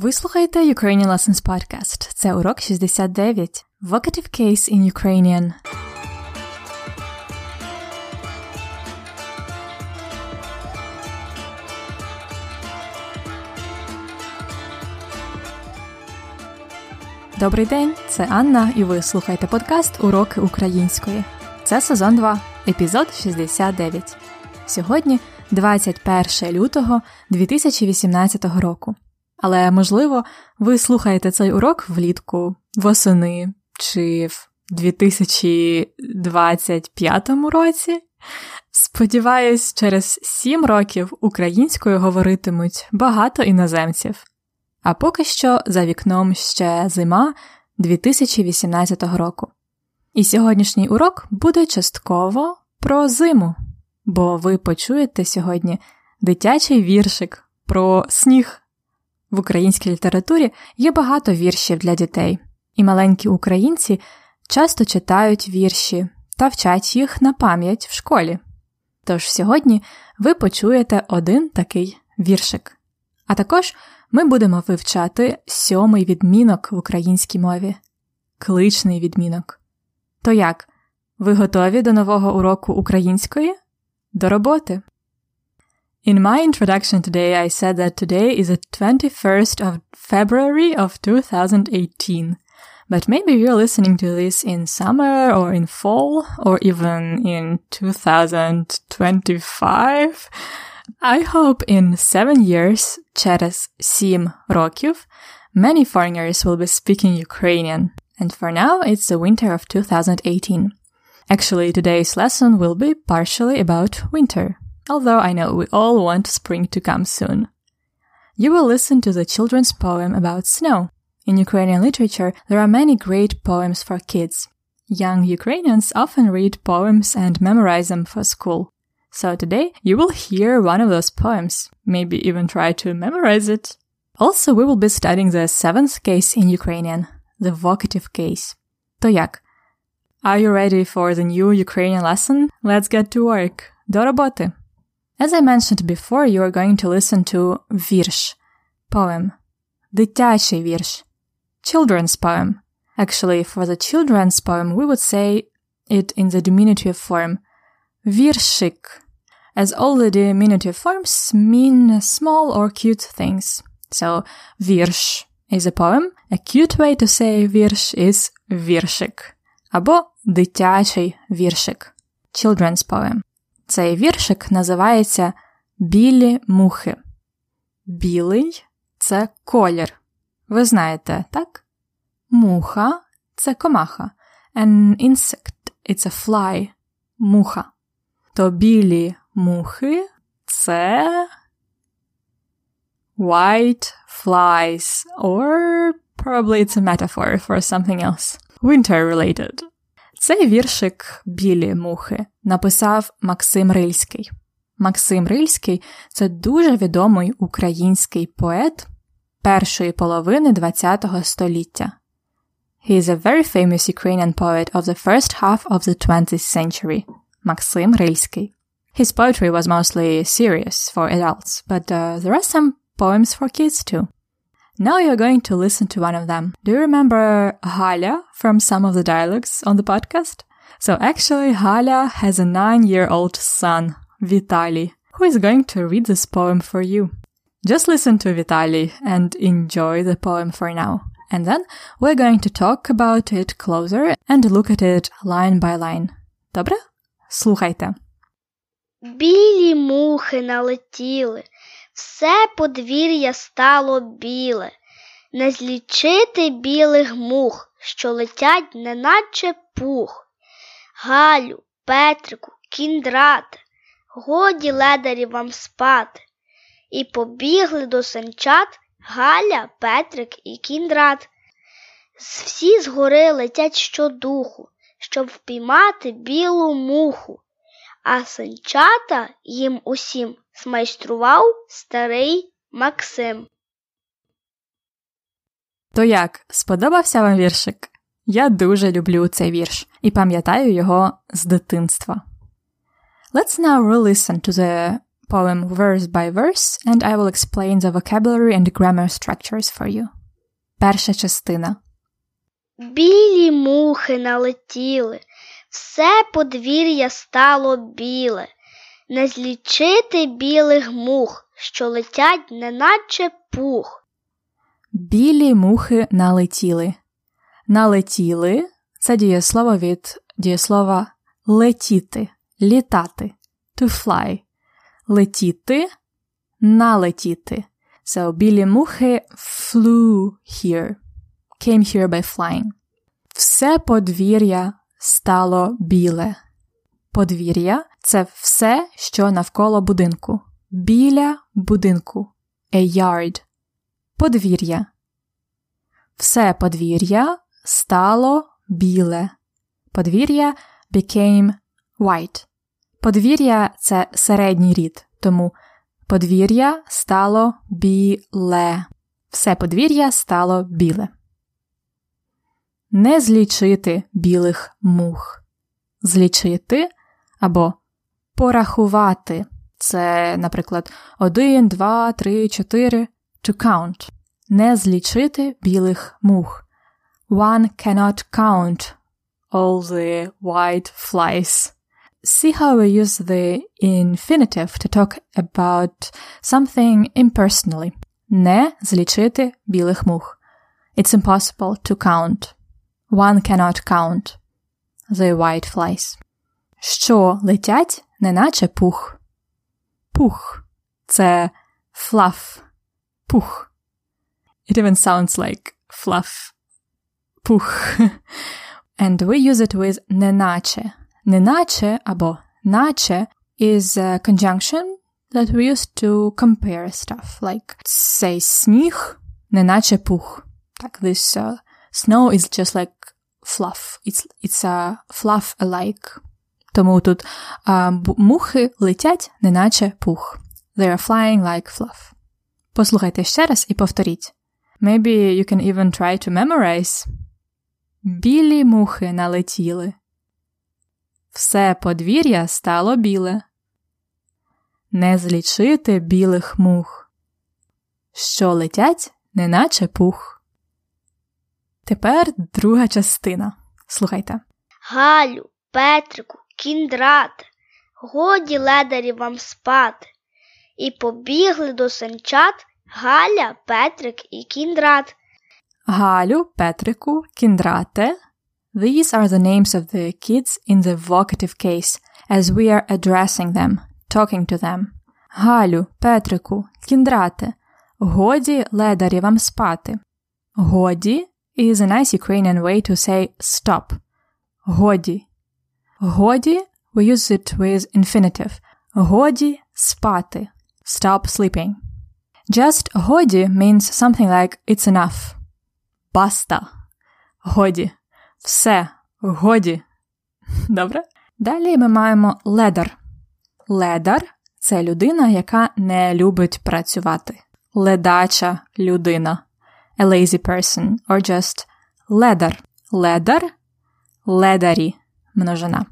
Ви слухаєте Ukrainian Lessons Podcast. Це урок 69. Vocative Case in Ukrainian. Добрий день, це Анна, і ви слухаєте подкаст Уроки української. Це сезон 2, епізод 69. Сьогодні 21 лютого 2018 року. Але, можливо, ви слухаєте цей урок влітку, восени чи в 2025 році. Сподіваюсь, через 7 років українською говоритимуть багато іноземців. А поки що за вікном ще зима 2018 року. І сьогоднішній урок буде частково про зиму, бо ви почуєте сьогодні дитячий віршик про сніг. В українській літературі є багато віршів для дітей, і маленькі українці часто читають вірші та вчать їх на пам'ять в школі. Тож сьогодні ви почуєте один такий віршик. А також ми будемо вивчати сьомий відмінок в українській мові кличний відмінок. То як? Ви готові до нового уроку української? До роботи! In my introduction today, I said that today is the 21st of February of 2018. But maybe you're listening to this in summer or in fall or even in 2025. I hope in seven years, через сім років, many foreigners will be speaking Ukrainian. And for now, it's the winter of 2018. Actually, today's lesson will be partially about winter although I know we all want spring to come soon. You will listen to the children's poem about snow. In Ukrainian literature, there are many great poems for kids. Young Ukrainians often read poems and memorize them for school. So today you will hear one of those poems, maybe even try to memorize it. Also, we will be studying the seventh case in Ukrainian, the vocative case. To jak? Are you ready for the new Ukrainian lesson? Let's get to work. До роботи! As I mentioned before, you are going to listen to вірш, poem, дитячий вірш, children's poem. Actually, for the children's poem, we would say it in the diminutive form, віршик, as all the diminutive forms mean small or cute things. So, вірш is a poem. A cute way to say вірш is віршик, або дитячий віршик, children's poem. Цей віршик називається Білі мухи. Білий це колір. Ви знаєте, так? Муха це комаха. An insect it's a fly. Муха. То білі мухи це white flies, or probably it's a metaphor for something else. Winter related. Цей віршик Білі мухи написав Максим Рильський. Максим Рильський це дуже відомий український поет першої половини ХХ століття. He is a very famous Ukrainian poet of the first half of the 20th century, Максим Рильський. His poetry was mostly serious for adults, but uh, there are some poems for kids too. Now you're going to listen to one of them. Do you remember Halia from some of the dialogues on the podcast? So actually, Halia has a nine year old son, Vitali, who is going to read this poem for you. Just listen to Vitali and enjoy the poem for now. And then we're going to talk about it closer and look at it line by line. Добре? Слухайте. Білі мухи налетіли, все подвір'я стало біле, не злічити білих мух, що летять, неначе пух. Галю, Петрику, кіндрате, годі ледарі вам спати. І побігли до санчат Галя, Петрик і кіндрат. Всі згори летять щодуху, щоб впіймати білу муху а санчата їм усім змайстрував старий Максим. То як, сподобався вам віршик? Я дуже люблю цей вірш і пам'ятаю його з дитинства. Let's now re-listen to the poem verse by verse, and I will explain the vocabulary and grammar structures for you. Перша частина. Білі мухи налетіли, все подвір'я стало біле, не злічити білих мух, що летять, неначе пух. Білі мухи налетіли. Налетіли це дієслово від дієслова летіти, літати, to fly. Летіти, налетіти. So білі мухи flew here, came here by flying. Все подвір'я стало біле. Подвір'я це все, що навколо будинку. Біля будинку. A yard. Подвір'я. Все подвір'я стало біле. Подвір'я became white. Подвір'я це середній рід, тому подвір'я стало біле. Все подвір'я стало біле. Не злічити білих мух. Злічити або порахувати. Це, наприклад, 1, 2, 3, 4 to count. Не злічити білих мух. One cannot count all the white flies. See how we use the infinitive to talk about something impersonally. Не злічити білих мух. It's impossible to count. One cannot count the white flies. Що летять, неначе пух. Пух. Це fluff. Пух. It even sounds like fluff. Пух. And we use it with неначе. Неначе або наче is a conjunction that we use to compare stuff. Like, say сніг, неначе пух. Так, this uh, snow is just like fluff. It's, it's a fluff alike. Тому тут uh, мухи летять, неначе пух. They are flying like fluff. Послухайте ще раз і повторіть. Maybe you can even try to memorize. Білі мухи налетіли. Все подвір'я стало біле. Не злічити білих мух, що летять, неначе пух. Тепер друга частина. Слухайте. Галю, Петрику, кіндрате, годі ледарі вам спати. І побігли до санчат Галя, Петрик і кіндрат. Галю, Петрику, кіндрате. These are the names of the kids in the vocative case, as we are addressing them, talking to them. Галю, Петрику, кіндрате. Годі ледарі вам спати. Годі is a nice Ukrainian way to say stop. Годі. Годі we use it with infinitive. Годі спати. Stop sleeping. Just годі means something like it's enough. Баста. Годі. Все. Годі. Добре? Далі ми маємо ледар. Ледар це людина, яка не любить працювати. Ледача людина. A lazy person. Or just ледар. Ледар. Ледарі. Множина.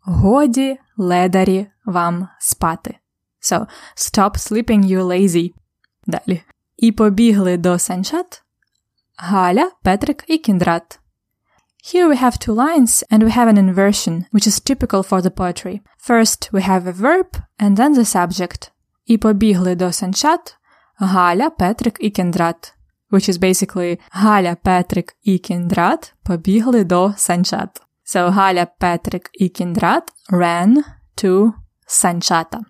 Годі ледарі вам спати. So, stop sleeping, you lazy. Далі. І побігли до санчат Галя, Петрик і Кіндрат. Here we have two lines and we have an inversion, which is typical for the poetry. First we have a verb and then the subject. І побігли до санчат Галя, Петрик і Кіндрат. Which is basically Галя, Петрик і Кіндрат побігли до санчат. So Галя, Петрик і Кіндрат ran to санчата.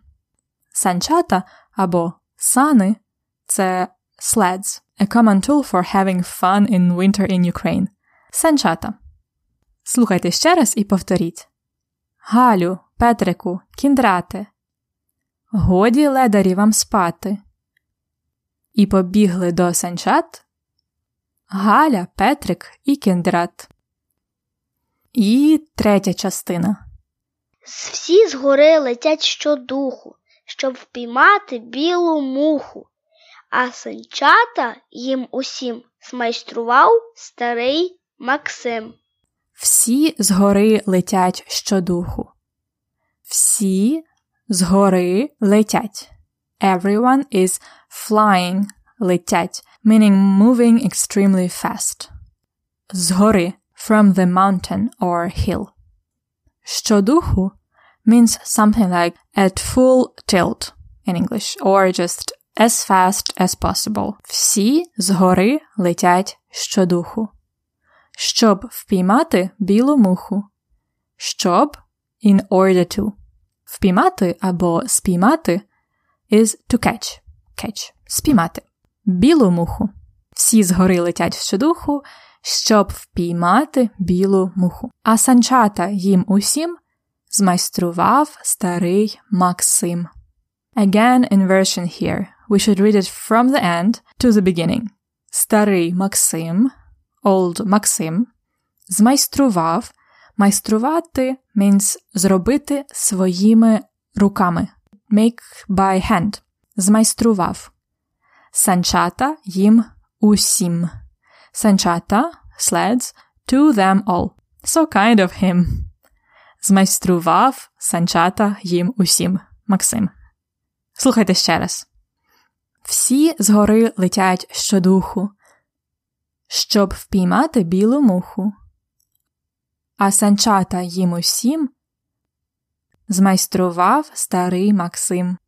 Санчата або сани це sleds, a common tool for having fun in winter in Ukraine. Санчата. Слухайте ще раз і повторіть. Галю, Петрику, кіндрате. Годі ледарі вам спати. І побігли до санчат. Галя, Петрик і кіндрат. І третя частина. Всі згори летять щодуху, щоб впіймати білу муху, а санчата їм усім змайстрував старий Максим. Всі згори летять щодуху. Всі згори летять. Everyone is flying, летять, meaning moving extremely fast. Згори, from the mountain or hill. Щодуху means something like at full tilt in English, or just as fast as possible. Всі згори летять щодуху. Щоб впіймати білу муху. Щоб in order to. Впіймати або спіймати is to catch. Catch. Спіймати. Білу муху. Всі згори летять щодуху, щоб впіймати білу муху. А санчата їм усім змайстрував старий Максим. Again in version here. We should read it from the end to the beginning. Старий Максим, old Максим, змайстрував. Майструвати means зробити своїми руками. Make by hand. Змайстрував. Санчата їм усім. Санчата, sleds, to them all. So kind of him. Змайстрував санчата їм усім. Максим. Слухайте ще раз. Всі згори летять щодуху, щоб впіймати білу муху. А санчата їм усім змайстрував старий Максим.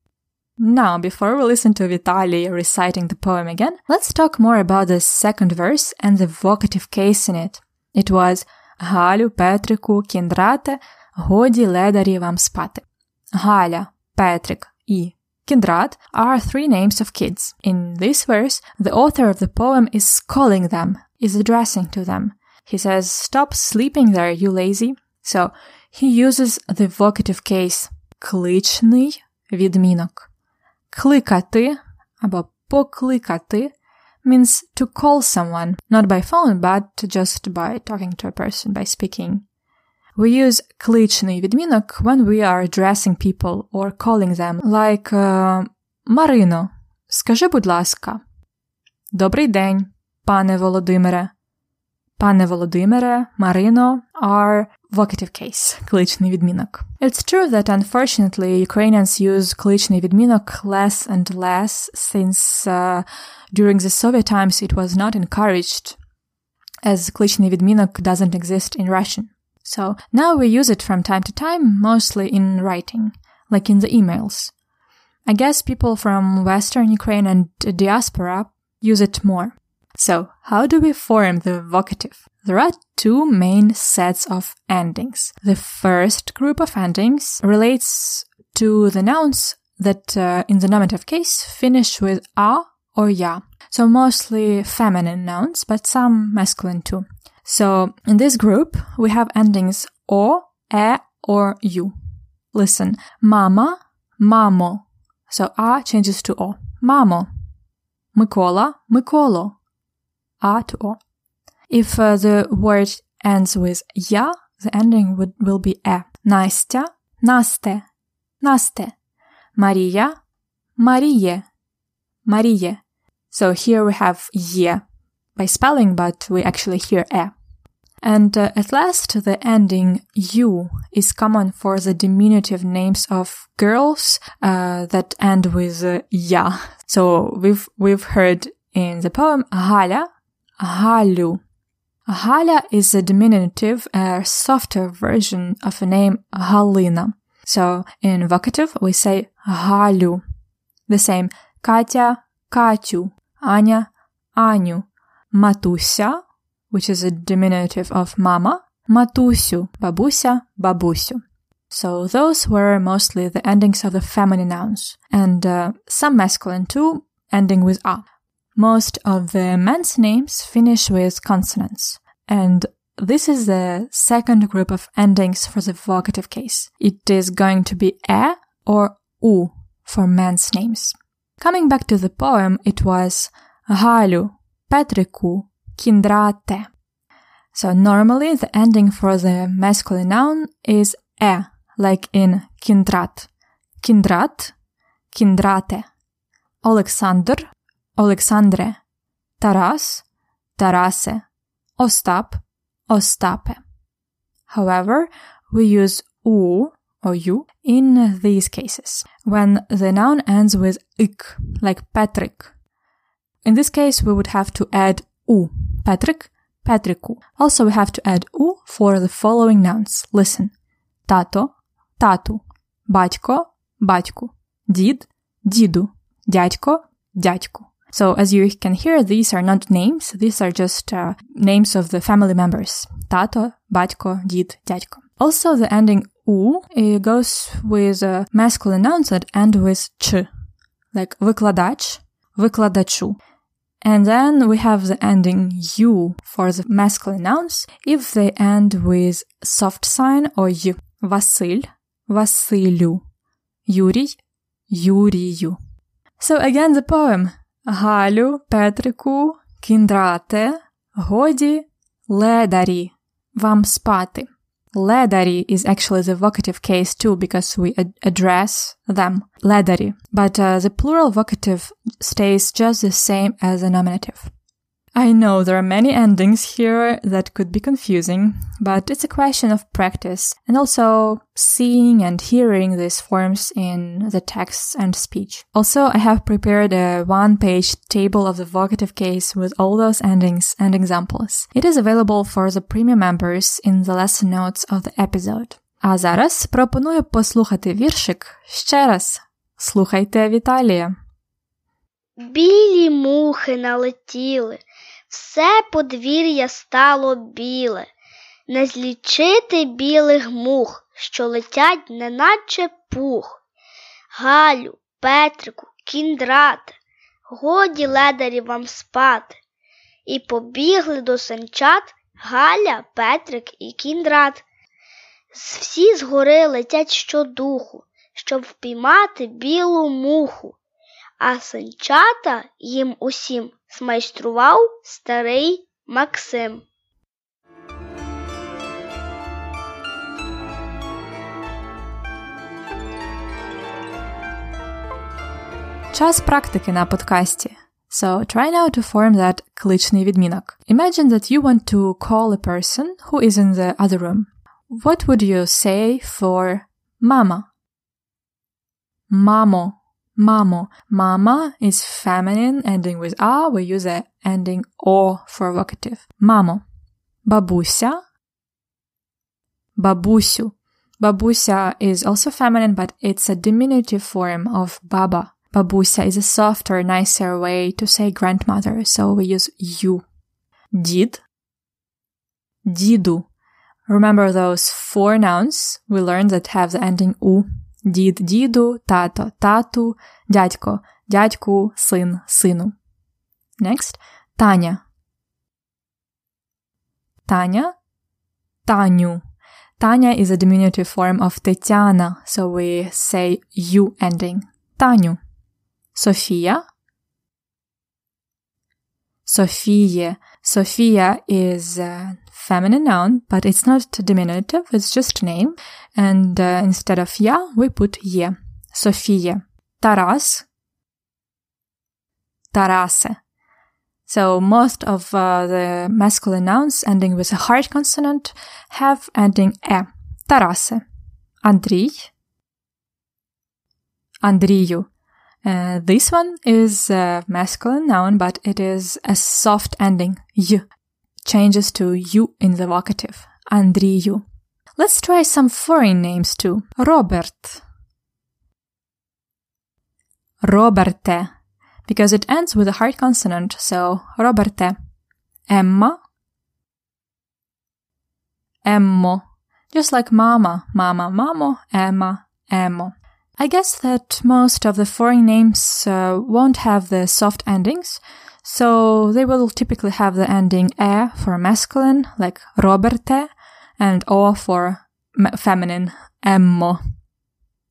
Now, before we listen to Vitaly reciting the poem again, let's talk more about the second verse and the vocative case in it. It was Галю, Петрику, Кіндрате, годі ледарі вам спати. Галя, Петрик і Kindrat are three names of kids. In this verse, the author of the poem is calling them, is addressing to them. He says, Stop sleeping there, you lazy. So he uses the vocative case кличний відмінок. Кликати або покликати means to call someone, not by phone, but just by talking to a person, by speaking. We use кличний відмінок when we are addressing people or calling them, like uh, Марино, скажи, будь ласка. Добрий день, пане Володимире. Пане Володимире, Марино are vocative case, кличний відмінок. It's true that unfortunately Ukrainians use кличний відмінок less and less since uh, during the Soviet times it was not encouraged as кличний відмінок doesn't exist in Russian. So now we use it from time to time, mostly in writing, like in the emails. I guess people from Western Ukraine and diaspora use it more. So, how do we form the vocative? There are two main sets of endings. The first group of endings relates to the nouns that uh, in the nominative case finish with a or ya. So mostly feminine nouns, but some masculine too. So in this group, we have endings o, e, or u. Listen, mama, mamo. So a changes to o. Mamo. Mikola, Mikolo A to o. If uh, the word ends with ya, the ending would, will be e. Настя, Naste, Naste. Maria, Marie, Marie. So here we have ye by spelling, but we actually hear e. And uh, at last, the ending u is common for the diminutive names of girls uh, that end with uh, ya. So we've we've heard in the poem Галя, Halu. Halya is a diminutive, a softer version of the name Halina. So in vocative, we say Halu. The same Katya, Katyu, Anya, Anyu, Matusya, which is a diminutive of mama, Matusyu, Babusya, Babusyu. So those were mostly the endings of the feminine nouns, and uh, some masculine too, ending with а. Most of the men's names finish with consonants, and this is the second group of endings for the vocative case. It is going to be e or u for men's names. Coming back to the poem, it was Halu, Petriku, Kindrate. So normally the ending for the masculine noun is e, like in Kindrat, Kindrat, Kindrate, Alexander, Alexandre, Taras, Tarase, Ostap, Ostape. However, we use u or you in these cases when the noun ends with ik, like Petrik. In this case, we would have to add u, Petrik, Petriku. Also, we have to add u for the following nouns. Listen. Tato, тату, батько, батьку, дід, діду, дядько, дядьку. So as you can hear, these are not names. These are just uh, names of the family members. Tato, батько, дід, дядько. Also, the ending u it goes with uh, masculine nouns that end with ch, like викладач, викладачу. And then we have the ending u for the masculine nouns if they end with soft sign or y. Василь, Василю, Юрій, Юрію. So again the poem. Галю, Петрику, Кіндрате, годі, ледарі, вам спати. Ledari is actually the vocative case too because we ad- address them. Ledari. But uh, the plural vocative stays just the same as the nominative. I know there are many endings here that could be confusing, but it's a question of practice and also seeing and hearing these forms in the texts and speech. Also, I have prepared a one page table of the vocative case with all those endings and examples. It is available for the premium members in the lesson notes of the episode. А зараз пропоную послухати віршик ще раз. Слухайте Віталія. Білі мухи налетіли, все подвір'я стало біле, не злічити білих мух, що летять, неначе пух. Галю, Петрику, кіндрате, годі ледарі вам спати. І побігли до санчат Галя, Петрик і кіндрат. Всі згори летять щодуху, щоб впіймати білу муху а санчата їм усім змайстрував старий Максим. Час практики на подкасті. So try now to form that кличний відмінок. Imagine that you want to call a person who is in the other room. What would you say for mama? Мамо. Mamo. Mama is feminine, ending with a. We use the ending o for vocative. Mamo. Babusia. Babusiu. Babusia is also feminine, but it's a diminutive form of baba. Babusia is a softer, nicer way to say grandmother, so we use you. Did. Didu. Remember those four nouns we learned that have the ending u дід діду, тато тату, дядько дядьку, син сину. Next. Таня. Таня. Таню. Tanya is a diminutive form of Tetiana, so we say you ending. Таню. Софія. Софіє. Софія is a feminine noun, but it's not diminutive, it's just name. And uh, instead of ya, we put ye. Sofia. Taras. Tarase. So most of uh, the masculine nouns ending with a hard consonant have ending e. Tarase. Andriy. Andriyu. Uh, this one is a masculine noun, but it is a soft ending, y, changes to u in the vocative. Andriyu. Let's try some foreign names too. Robert. Roberte. Because it ends with a hard consonant, so Roberte. Emma. Emmo. Just like mama, mama, mamo, Emma, Emmo. I guess that most of the foreign names uh, won't have the soft endings, so they will typically have the ending e for masculine, like Roberte, and o for feminine, emmo.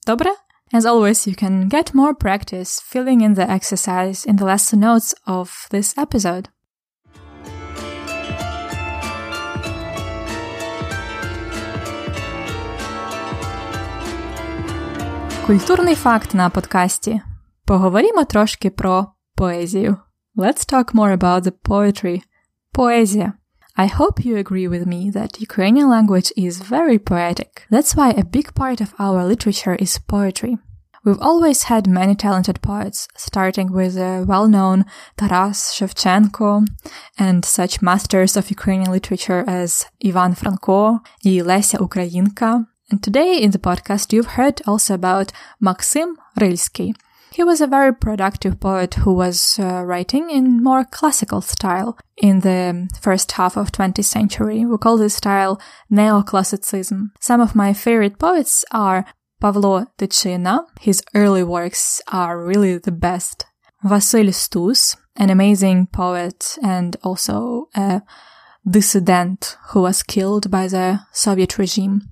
Dobre? As always, you can get more practice filling in the exercise in the lesson notes of this episode. Культурний факт на подкасті. Поговоримо трошки про поезію. Let's talk more about the poetry, poesia. I hope you agree with me that Ukrainian language is very poetic. That's why a big part of our literature is poetry. We've always had many talented poets, starting with the well-known Taras Shevchenko and such masters of Ukrainian literature as Ivan Franko and Lesya Ukrainka. And today in the podcast, you've heard also about Maxim Rylsky, he was a very productive poet who was uh, writing in more classical style in the first half of 20th century. We call this style neoclassicism. Some of my favorite poets are Pavlo Tychyna. His early works are really the best. Vasil Stus, an amazing poet and also a dissident who was killed by the Soviet regime.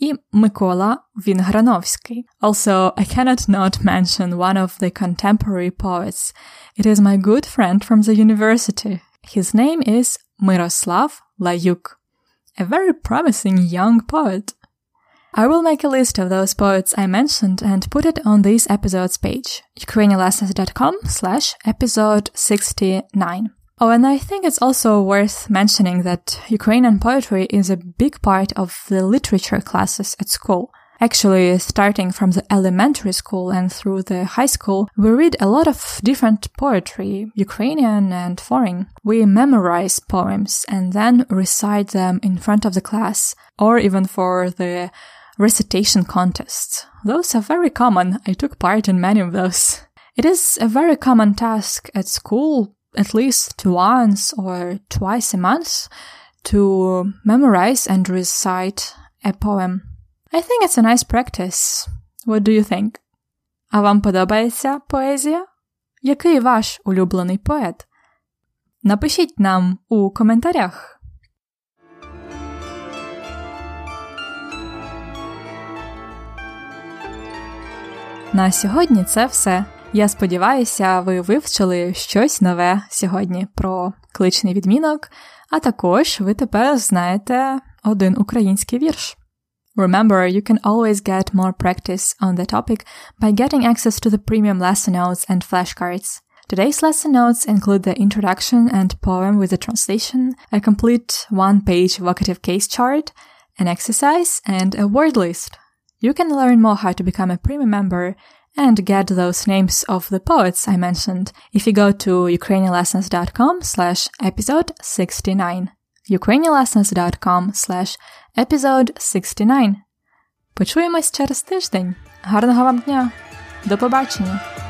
И Mykola Vingranovsky. Also, I cannot not mention one of the contemporary poets. It is my good friend from the university. His name is Miroslav Layuk, a very promising young poet. I will make a list of those poets I mentioned and put it on this episode's page, ukrainianlessons.com slash episode 69. Oh, and I think it's also worth mentioning that Ukrainian poetry is a big part of the literature classes at school. Actually, starting from the elementary school and through the high school, we read a lot of different poetry, Ukrainian and foreign. We memorize poems and then recite them in front of the class, or even for the recitation contests. Those are very common. I took part in many of those. It is a very common task at school, at least once or twice a month, to memorize and recite a poem. I think it's a nice practice. What do you think? А вам подобається поезія? Який ваш улюблений поет? Напишіть нам у коментарях. На сьогодні це все. Я сподіваюся, ви вивчили щось нове сьогодні про кличний відмінок, а також ви тепер знаєте один український вірш. Remember, you can always get more practice on the topic by getting access to the premium lesson notes and flashcards. Today's lesson notes include the introduction and poem with the translation, a complete one-page vocative case chart, an exercise, and a word list. You can learn more how to become a premium member and get those names of the poets I mentioned if you go to ukrainianlessons.com slash episode 69. ukrainianlessons.com slash episode 69. Почуємось через тиждень. Гарного вам дня! До побачення!